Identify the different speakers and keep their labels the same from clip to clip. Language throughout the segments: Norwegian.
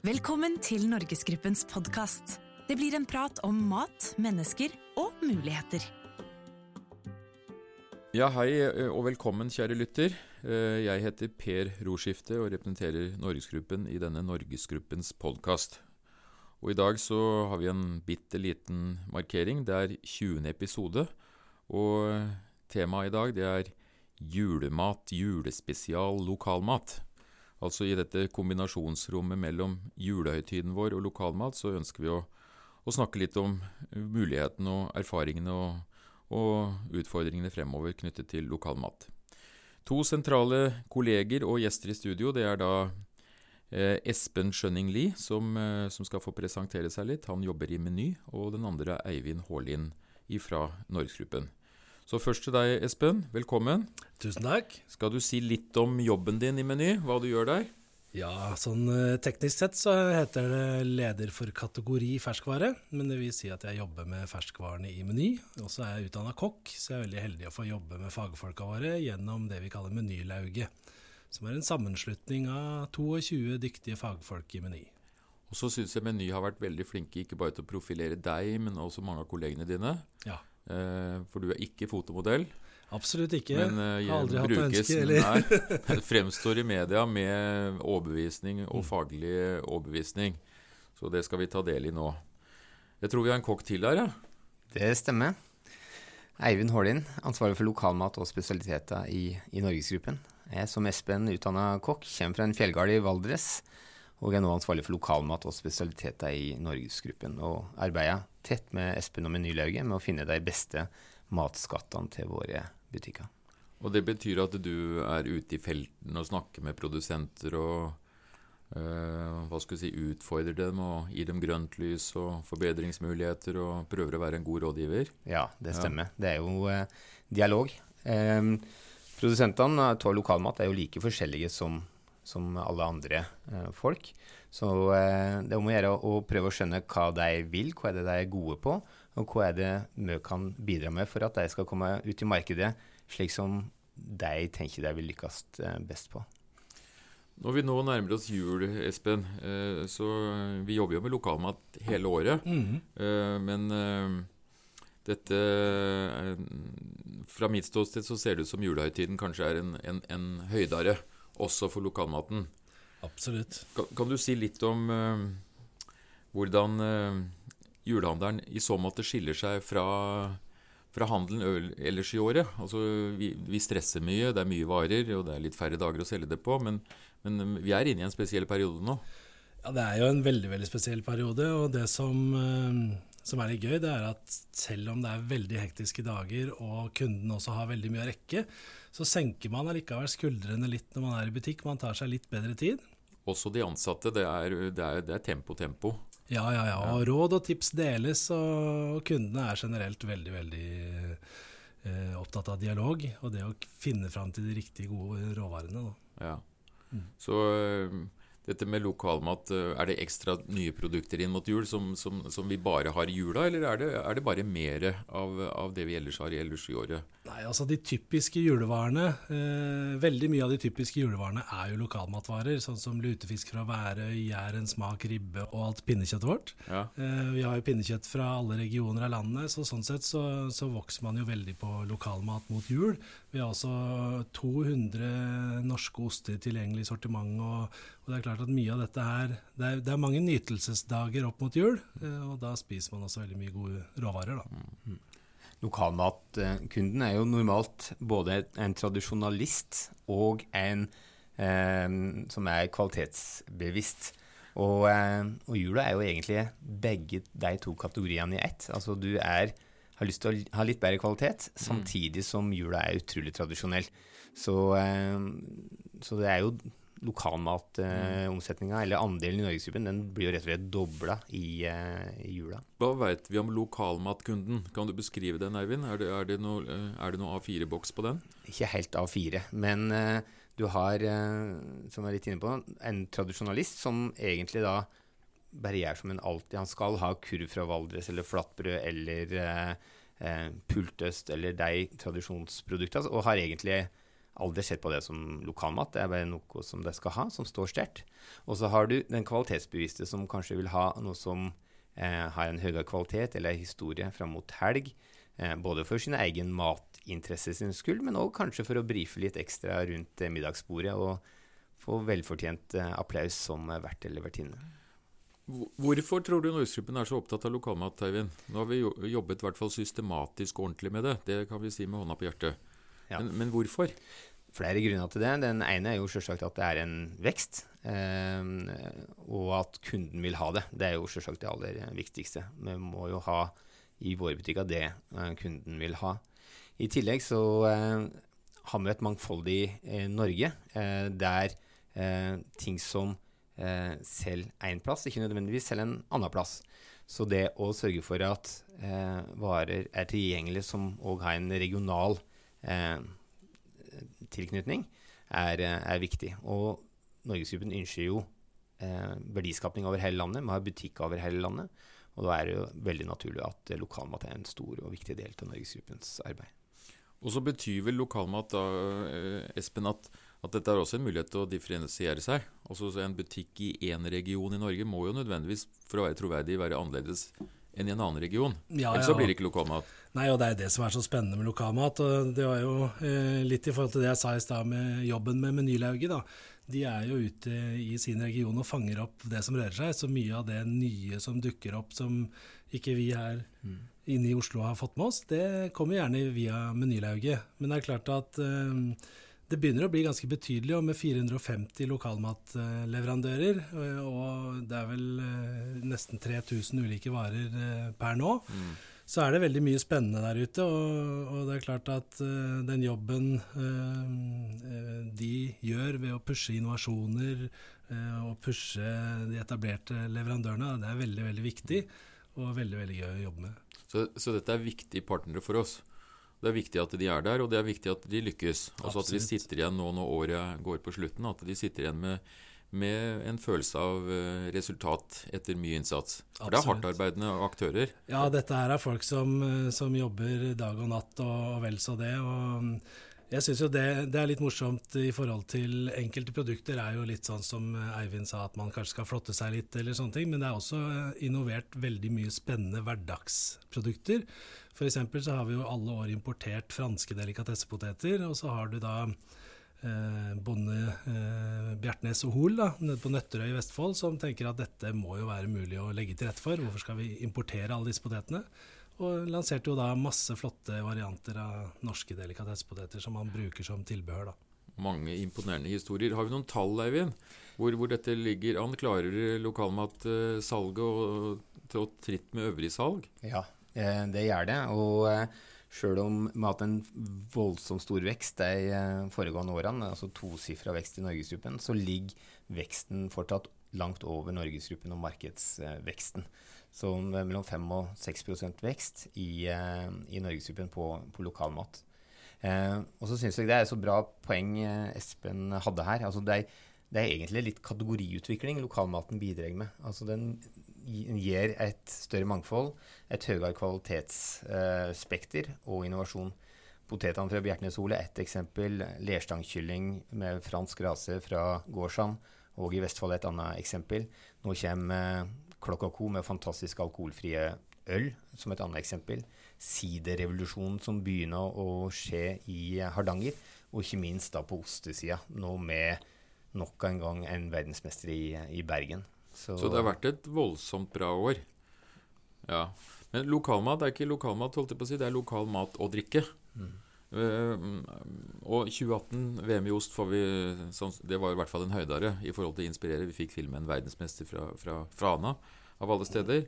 Speaker 1: Velkommen til Norgesgruppens podkast. Det blir en prat om mat, mennesker og muligheter.
Speaker 2: Ja, hei eh, og velkommen, kjære lytter. Eh, Jeg heter Per Roskifte og representerer Norgesgruppen i denne Norgesgruppens podkast. Og i dag så har vi en bitte liten markering. Det er 20. episode. Og temaet i dag det er julemat, julespesial, lokalmat. Altså i dette kombinasjonsrommet mellom julehøytiden vår og lokalmat, så ønsker vi å, å snakke litt om mulighetene og erfaringene og, og utfordringene fremover knyttet til lokalmat. To sentrale kolleger og gjester i studio, det er da eh, Espen Skjønning Lie, som, eh, som skal få presentere seg litt. Han jobber i Meny, og den andre er Eivind Haarlien fra Norgesgruppen. Så først til deg, Espen. Velkommen.
Speaker 3: Tusen takk.
Speaker 2: Skal du si litt om jobben din i Meny, hva du gjør der?
Speaker 3: Ja, sånn eh, teknisk sett så heter det leder for kategori ferskvare. Men det vil si at jeg jobber med ferskvarene i Meny. Og så er jeg utdanna kokk, så jeg er veldig heldig å få jobbe med fagfolka våre gjennom det vi kaller Menylauget. Som er en sammenslutning av 22 dyktige fagfolk i Meny.
Speaker 2: Og så syns jeg Meny har vært veldig flinke ikke bare til å profilere deg, men også mange av kollegene dine.
Speaker 3: Ja,
Speaker 2: For du er ikke fotomodell,
Speaker 3: absolutt ikke.
Speaker 2: men jeg
Speaker 3: har aldri hatt
Speaker 2: brukes
Speaker 3: ønske, eller?
Speaker 2: Nei, fremstår i media med overbevisning
Speaker 3: Mm.
Speaker 2: og faglig overbevisning. Så det skal vi ta del i nå. Jeg tror vi har en kokk til her, ja.
Speaker 4: Det stemmer. Eivind Hålin, ansvarlig for lokalmat og spesialiteter i, i Norgesgruppen. Jeg er som Espen utdanna kokk, kommer fra en fjellgard i Valdres, og er nå ansvarlig for lokalmat og spesialiteter i Norgesgruppen. Og arbeider tett med Espen og Menylauget med å finne de beste matskattene til våre butikker.
Speaker 2: Og det betyr at du er ute i felten og snakker med produsenter og eh, hva skal vi si, utfordrer dem og gir dem grønt lys og forbedringsmuligheter og prøver å være en god rådgiver.
Speaker 4: Ja, det
Speaker 2: Ja.
Speaker 4: stemmer. Det er jo eh, dialog. Eh, produsentene av lokalmat er jo like forskjellige som, som alle andre eh, folk. Så eh, det er om å gjøre å prøve å skjønne hva de vil, hva er det de er gode på, og hva er det vi kan bidra med for at de skal komme ut i markedet slik som de tenker de vil lykkes eh, best på.
Speaker 2: Når vi nå nærmer oss jul, Espen, så vi jobber jo med lokalmat hele året.
Speaker 3: Mm
Speaker 2: -hmm. men dette Fra mitt ståsted så ser det ut som julehøytiden kanskje er en, en, en høydare også for lokalmaten.
Speaker 3: Absolutt.
Speaker 2: Kan, kan du si litt om uh, hvordan uh, julehandelen i så måte skiller seg fra, fra handelen ellers i året? Altså, vi, vi stresser mye, det er mye varer, og det er litt færre dager å selge det på. Men, men eh, vi er inne i en spesiell periode nå.
Speaker 3: Ja, det er jo en veldig veldig spesiell periode, og det som, eh, som er litt gøy, det er at selv om det er veldig hektiske dager, og kunden også har veldig mye å rekke, så senker man allikevel skuldrene litt når man er i butikk. Man tar seg litt bedre tid.
Speaker 2: Også de ansatte. Det er, det er, det er tempo, tempo.
Speaker 3: Ja, ja, ja. Og råd og tips deles, og kundene er generelt veldig, veldig eh, opptatt av dialog. Og det å finne fram til de riktige gode råvarene. Da.
Speaker 2: Ja. Så øh, dette med lokalmat, øh, er det ekstra nye produkter inn mot jul som, som, som vi bare har i jula, eller er det, er det bare mer av, av det vi ellers har i ellers i året?
Speaker 3: Nei, altså De typiske julevarene eh, Veldig mye av de typiske julevarene er jo lokalmatvarer. Sånn som lutefisk fra Værøy, jæren, smak, ribbe og alt pinnekjøttet vårt.
Speaker 2: Ja.
Speaker 3: Eh, vi har jo pinnekjøtt fra alle regioner av landet, så sånn sett så, så vokser man jo veldig på lokalmat mot jul. Vi har også 200 norske oster tilgjengelig i sortiment. Og, og det er klart at mye av dette her Det er, det er mange nytelsesdager opp mot jul, eh, og da spiser man også veldig mye gode råvarer. da.
Speaker 4: Lokalmatkunden er jo normalt både en tradisjonalist og en eh, som er kvalitetsbevisst. Og, eh, og jula er jo egentlig begge de to kategoriene i ett. Altså du er, har lyst til å ha litt bedre kvalitet, samtidig som jula er utrolig tradisjonell. Så, eh, så det er jo lokalmatomsetninga, eller andelen i Norgesgruppen, den blir jo rett og slett dobla i, eh, i jula.
Speaker 2: Hva veit vi om lokalmatkunden? Kan du beskrive den, Eivind? Er det, er det noe, det noe A4-boks på den?
Speaker 4: ikke helt A4, men eh, du har, eh, som jeg er litt inne på, en tradisjonalist som egentlig da gjør som en alltid. Han skal ha kurv fra Valdres eller flatbrød eller eh, eh, pultøst eller de tradisjonsproduktene, og har egentlig aldri sett på det som lokalmat. Det er bare noe som det skal ha, som står sterkt. Og så har du den kvalitetsbevisste som kanskje vil ha noe som eh, har en høyere kvalitet eller historie fram mot helg. Eh, både for sin egen matinteresse sin skyld, men òg kanskje for å brife litt ekstra rundt eh, middagsbordet og få velfortjent eh, applaus som vert eller vertinne.
Speaker 2: Hvorfor tror du Norgesgruppen er så opptatt av lokalmat, Eivind? Nå har vi jobbet i hvert fall systematisk og ordentlig med det. Det kan vi si med hånda på hjertet. Ja. Men, men, hvorfor?
Speaker 4: Flere grunner til det. Den ene er jo selvsagt at det er en vekst. Eh, og at kunden vil ha det. Det er jo selvsagt det aller viktigste. Vi må jo ha i våre butikker det eh, kunden vil ha. I tillegg så eh, har vi et mangfoldig Norge der ting som selv én plass, ikke nødvendigvis selv en annen plass. Så det å sørge for at varer er tilgjengelige som òg har en regional eh, tilknytning, er, er, viktig. Og Norgesgruppen ønsker jo eh, verdiskapning over hele landet. Vi har butikker over hele landet. Og da er det jo veldig naturlig at lokalmat er en stor og viktig del av Norgesgruppens arbeid.
Speaker 2: Og så betyr vel lokalmat da, eh, Espen, at at dette er også en mulighet til å differensiere seg. Altså En butikk i én region i Norge må jo nødvendigvis, for å være troverdig, være annerledes enn i en annen region. Ja, Ellers ja. blir det ikke lokalmat.
Speaker 3: Nei, og det er det som er så spennende med lokalmat. og Det var jo eh, litt i forhold til det jeg sa i stad med jobben med Menylauget. da. De er jo ute i sin region og fanger opp det som rører seg. Så mye av det nye som dukker opp som ikke vi her mm. inne i Oslo har fått med oss, det kommer gjerne via Menylauget. Men det er klart at eh, det begynner å bli ganske betydelig, og med 450 lokalmatleverandører, eh, og det er vel eh, nesten 3000 ulike varer eh, per nå, mm. så er det veldig mye spennende der ute. Og, og det er klart at den jobben de gjør ved å pushe innovasjoner og pushe de etablerte leverandørene, det er veldig, veldig viktig og veldig, veldig gøy å jobbe med.
Speaker 2: Så, så dette er viktige partnere for oss? Det er viktig at de er der, og det er viktig at de lykkes. Altså At de sitter igjen nå når året går på slutten, at de sitter igjen med, med en følelse av eh, resultat etter mye innsats. For det er hardtarbeidende aktører.
Speaker 3: Ja, dette her er folk som, eh, som jobber dag og natt og, og vel så det. og jeg syns jo det, det, er litt morsomt i forhold til enkelte produkter. er jo litt sånn som Eivind sa, at man kanskje skal flotte seg litt, eller sånne ting. Men det er også innovert veldig mye spennende hverdagsprodukter. F.eks. så har vi jo alle år importert franske delikatessepoteter, og så har du da eh, bonde eh, Bjertnæs og Hoel nede på Nøtterøy i Vestfold som tenker at dette må jo være mulig å legge til rette for. Hvorfor skal vi importere alle disse potetene? Og lanserte jo da masse flotte varianter av norske delikatessepoteter som man bruker som tilbehør. da.
Speaker 2: Mange imponerende historier. Har vi noen tall, Eivind, hvor, hvor dette ligger an? Klarer lokalmatsalget å trå tritt med øvrig salg?
Speaker 4: Ja, Eh, det gjør det. Og eh, sjøl om vi har hatt en voldsomt stor vekst de eh, foregående årene, altså tosifra vekst i Norgesgruppen, så ligger veksten fortsatt langt over Norgesgruppen og markedsveksten. Så mellom 5 og 6% vekst i, i Norgesgruppen på, på lokalmat. Eh, og så syns jeg det er så bra poeng Espen hadde her. Altså det, er, det er egentlig litt kategoriutvikling lokalmaten bidrar med. Altså den gir et større mangfold, et høyere kvalitetsspekter eh, og innovasjon. Potetene fra Bjertnæshole er ett eksempel. Lerstangkylling med fransk rase fra Gårdsham og i Vestfold et annet eksempel. Nå kommer uh, Klokka Co med fantastisk alkoholfrie øl som et annet eksempel. Siderrevolusjonen som begynner å skje i Hardanger. Og ikke minst da på ostesida, nå med nok en gang en verdensmester i, i Bergen.
Speaker 2: Så, så, det har vært et voldsomt bra år. Ja. Men lokalmat er ikke lokalmat, holdt jeg på å si. Det er lokal mat og drikke. Mm. Uh, og 2018, VM i ost, vi, sånn, det var i hvert fall en høydare i forhold til å inspirere. Vi fikk filmen 'Verdensmester' fra, fra Fana, av alle steder.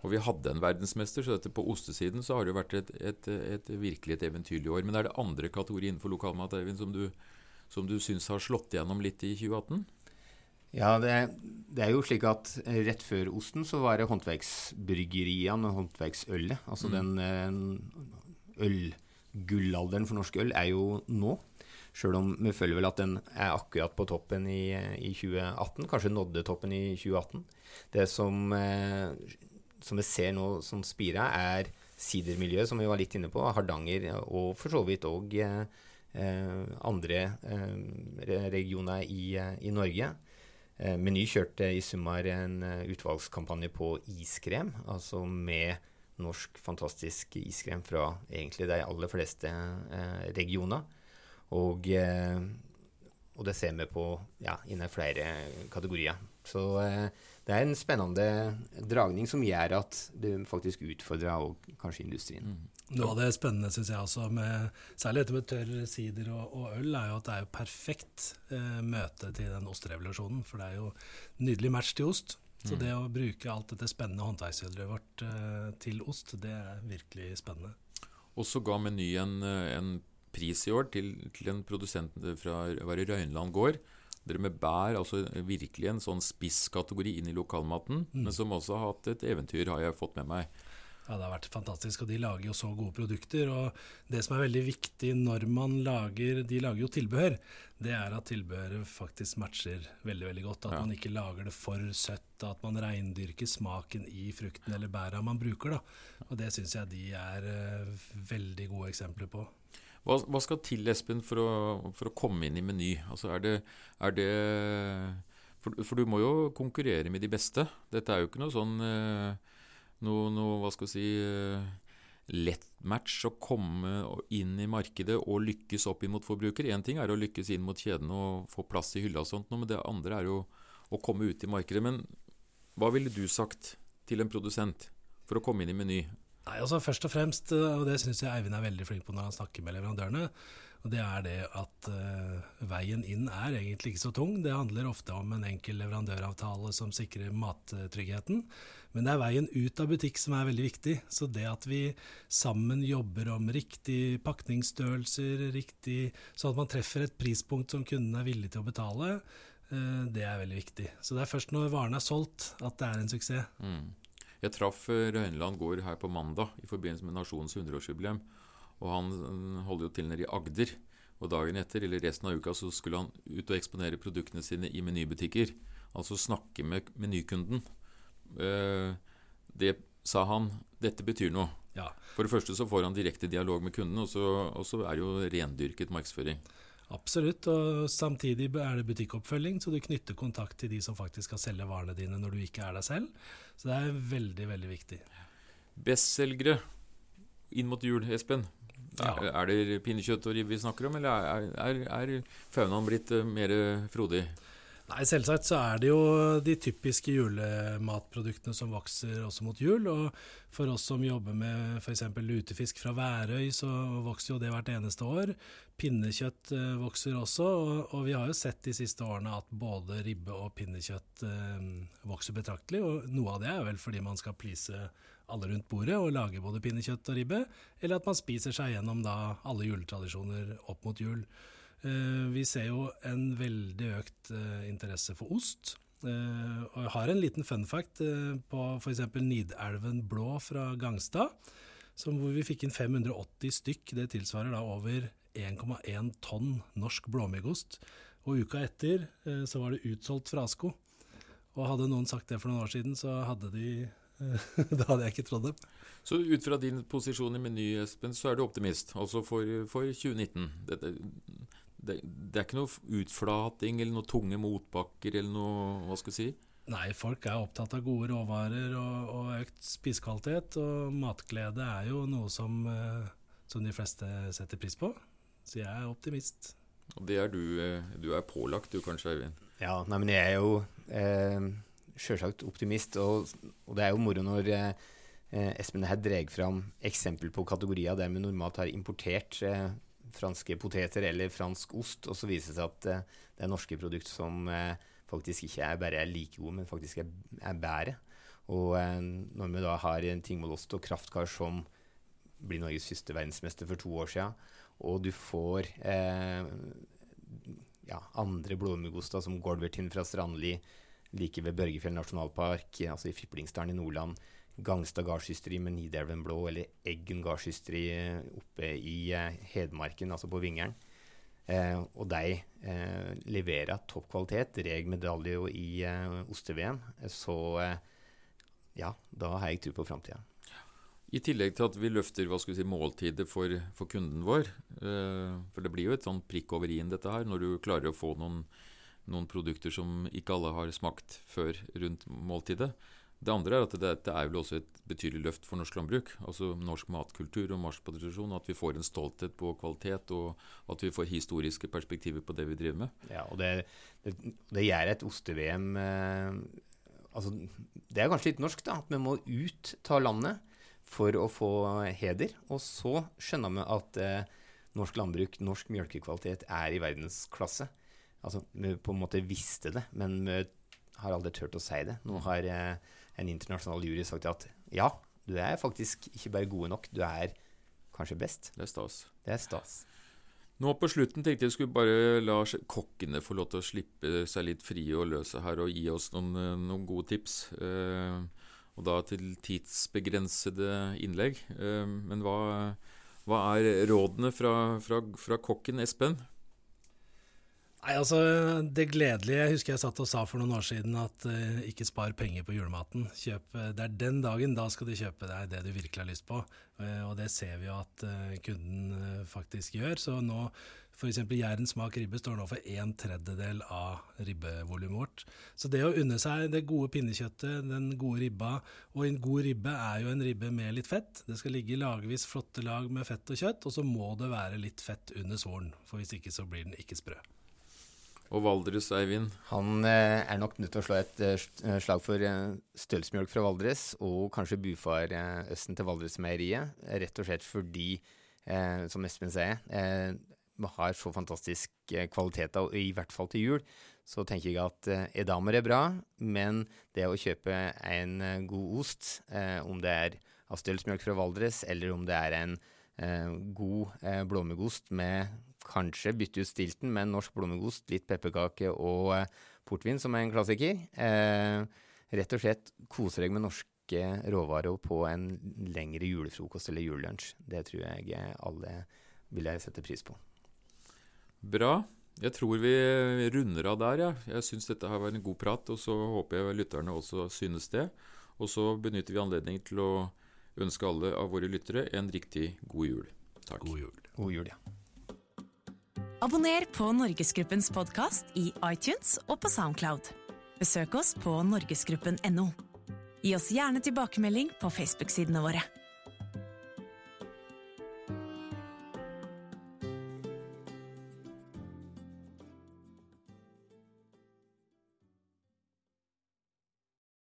Speaker 2: Og vi hadde en verdensmester, så dette på ostesiden så har det jo vært et, et, et, virkelig et eventyrlig år. Men er det andre kategorier innenfor lokalmat Eivind, som du, som du syns har slått igjennom litt i 2018?
Speaker 4: Ja, det, det, er jo slik at rett før osten så var det håndverksbryggeriene og håndverksølet. Altså mm. den eh, ølgullalderen for norsk øl er jo nå. Sjøl om vi føler vel at den er akkurat på toppen i, i 2018. Kanskje nådde toppen i 2018. Det som, eh, som vi ser nå som spirer, er sidermiljøet, som vi var litt inne på. Hardanger og for så vidt òg eh, andre regioner i, i Norge. Meny kjørte i sommer en utvalgskampanje på iskrem, altså med norsk fantastisk iskrem fra egentlig de aller fleste regioner. Og, og, det ser vi på ja, innen flere kategorier. Så det er en spennende dragning som gjør at det faktisk utfordrer og kanskje industrien. Mm.
Speaker 3: Noe av det spennende synes jeg også, med, særlig dette med tørr sider og, og, øl, er jo at det er jo perfekt eh, møte til den ostrevolusjonen. For det er jo nydelig match til ost. Så mm. det å bruke alt dette spennende håndverksvideret vårt eh, til ost, det er virkelig spennende.
Speaker 2: Og så ga Meny en, eh, en, pris i år til, til en produsent fra var Røynland gård dere med bær, altså virkelig en sånn spisskategori inn i lokalmaten, mm. men som også har hatt et eventyr, har jeg fått med meg.
Speaker 3: Ja, Det har vært fantastisk, og de lager jo så gode produkter. og Det som er veldig viktig når man lager De lager jo tilbehør. Det er at tilbehøret faktisk matcher veldig veldig godt. At ja. man ikke lager det for søtt. At man reindyrker smaken i frukten eller bæra man bruker. da. Og Det syns jeg de er uh, veldig gode eksempler på.
Speaker 2: Hva, hva, skal til, Espen, for å, for å, komme inn i Meny? Altså, er det, er det for, for, du må jo konkurrere med de beste. Dette er jo ikke noe sånn eh, noe, noe, hva skal vi si eh, lett match å komme inn i markedet og lykkes opp imot forbruker. Én ting er å lykkes inn mot kjedene og få plass i hylla og sånt, men det andre er jo å komme ut i markedet. Men hva ville du sagt til en produsent for å komme inn i Meny?
Speaker 3: Nei, altså Først og fremst, eh, og det syns jeg Eivind er veldig flink på når han snakker med leverandørene, og det er det at uh, veien inn er egentlig ikke så tung. Det handler ofte om en enkel leverandøravtale som sikrer mattryggheten. Men det er veien ut av butikk som er veldig viktig. Så det at vi sammen jobber om riktig pakningsstørrelser, riktig, sånn at man treffer et prispunkt som kunden er villig til å betale, uh, det er veldig viktig. Så det er først når varen er solgt at det er en suksess. Mm.
Speaker 2: Jeg traff Røyneland gård her på mandag i forbindelse med Nasjonens 100-årsjubileum. Og han holder jo til nede i Agder. Og dagen etter, eller resten av uka, så skulle han ut og eksponere produktene sine i menybutikker. Altså snakke med menykunden. Eh, det sa han dette betyr noe. Ja. For det første så får han direkte dialog med kunden, og så, og så er det jo rendyrket markedsføring.
Speaker 3: Absolutt, og samtidig er det butikkoppfølging, så du knytter kontakt til de som faktisk skal selge varene dine når du ikke er deg selv. Så det er veldig, veldig viktig.
Speaker 2: Bestselgere inn mot jul, Espen. Ja. Er, det pinnekjøtt og ribbe vi snakker om, eller er, er, er faunaen blitt uh, mer frodig?
Speaker 3: Nei, Selvsagt så er det jo de typiske julematproduktene som vokser også mot jul. Og for oss som jobber med f.eks. lutefisk fra Værøy, så vokser jo det hvert eneste år. Pinnekjøtt eh, vokser også, og, og, vi har jo sett de siste årene at både ribbe og pinnekjøtt eh, vokser betraktelig. Og noe av det er vel fordi man skal please alle rundt bordet og lager både pinnekjøtt og ribbe, eller at man spiser seg gjennom da alle juletradisjoner opp mot jul. Eh, vi ser jo en veldig økt eh, interesse for ost. Eh, og jeg har en liten fun fact på f.eks. Nidelven blå fra Gangstad, hvor vi fikk inn 580 stykk. Det tilsvarer da over 1,1 tonn norsk blåmyggost. Og uka etter så var det utsolgt frasko. Og hadde noen sagt det for noen år siden, så hadde de da hadde jeg ikke trodd dem.
Speaker 2: Så ut fra din posisjon i Meny, Espen, så er du optimist, altså for, for 2019. Det, det, det, er ikke noe utflating eller noe tunge motbakker eller noe Hva skal vi si?
Speaker 3: Nei, folk er opptatt av gode råvarer og, og økt spisekvalitet. Og matglede er jo noe som, eh, som, de fleste setter pris på. Så jeg er optimist.
Speaker 2: Og det er du. Eh, du er pålagt, du kanskje, Eivind?
Speaker 4: Ja, nei, men jeg er jo eh, sjølsagt optimist. Og, og, det er jo moro når eh, Espen her drar fram eksempel på kategorier der vi normalt har importert eh, franske poteter eller fransk ost, og så viser det seg at eh, det er norske produkter som uh, faktisk ikke er bare er like gode, men faktisk er, er bedre. Og uh, når vi da har en Tingvollost og Kraftkar som blir Norges første verdensmester for to år siden, og du får ja, andre blåmuggoster som Golvertin fra Strandli like ved Børgefjell nasjonalpark, altså i Fiplingsdalen i Nordland, Gangstad gardshysteri med Nidelven blå, eller Eggen gardshysteri oppe i eh, Hedmarken, altså på Vingeren. Eh, og de eh, leverer topp kvalitet, reg medalje i eh, oste-VM. Så eh, ja, da har jeg tro på framtida.
Speaker 2: I tillegg til at vi løfter hva skal vi si, måltidet for, for kunden vår. Eh, for det blir jo et sånn prikk over i-en, dette her, når du klarer å få noen, noen, produkter som ikke alle har smakt før rundt måltidet. Det andre er at dette er vel også et betydelig løft for norsk landbruk. Altså norsk matkultur og marsjproduksjon. At vi får en stolthet på kvalitet, og at vi får historiske perspektiver på det vi driver med.
Speaker 4: Ja, og det, det, det gjør et oste-VM eh, altså, Det er kanskje litt norsk, da. At vi må ut ta landet for å få heder. Og så skjønner vi at eh, norsk landbruk, norsk melkekvalitet, er i verdensklasse. Altså, vi på en måte visste det, men vi har aldri turt å si det. Nå har eh, en internasjonal jury sagt at ja, du er faktisk ikke bare gode nok, du er kanskje best.
Speaker 2: Det er stas.
Speaker 4: Det er stas.
Speaker 2: Nå på slutten tenkte jeg skulle bare la kokkene få lov til å slippe seg litt frie og løse her og gi oss noen, eh, noen gode tips. Eh, og da til tidsbegrensede innlegg. Eh, men hva, hva er rådene fra, fra, fra kokken Espen?
Speaker 3: Nei, altså Det gledelige Jeg husker jeg satt og sa for noen år siden at uh, ikke spar penger på julematen. Kjøp, det er den dagen, da skal du kjøpe deg det du virkelig har lyst på. Uh, og det ser vi jo at uh, kunden faktisk gjør. Så nå f.eks. Jæren smak ribbe står nå for en tredjedel av ribbevolumet vårt. Så det å unne seg det gode pinnekjøttet, den gode ribba Og en god ribbe er jo en ribbe med litt fett. Det skal ligge lagvis flotte lag med fett og kjøtt, og så må det være litt fett under svoren. For hvis ikke så blir den ikke sprø.
Speaker 2: Og Valdres, Eivind?
Speaker 4: Han eh, er nok nødt til å slå et eh, slag for eh, stølsmjølk fra Valdres, og kanskje bufarøsten til Valdresmeieriet. Rett og slett fordi, eh, som Espen sier, eh, vi har så fantastisk eh, kvalitet, og i hvert fall til jul. Så tenker jeg at eh, edamer er bra, men det å kjøpe en god ost, om det er av stølsmjølk fra Valdres, eller om det er en god blåmuggost med kanskje bytte ut stilten med norsk blommegost, litt pepperkake og eh, portvin, som er en klassiker. Eh, rett og slett kose deg med norske råvarer på en lengre julefrokost eller julelunsj. Det tror jeg alle vil jeg sette pris på.
Speaker 2: Bra. Jeg tror vi runder av der, ja. Jeg syns dette har vært en god prat, og så håper jeg lytterne også synes det. Og så benytter vi anledningen til å ønske alle av våre lyttere en riktig god jul. Takk.
Speaker 3: God jul.
Speaker 4: God jul, ja.
Speaker 1: Abonner på Norgesgruppens podkast i iTunes og på Soundcloud. Besøk oss på norgesgruppen.no. Gi oss gjerne tilbakemelding på Facebook-sidene våre.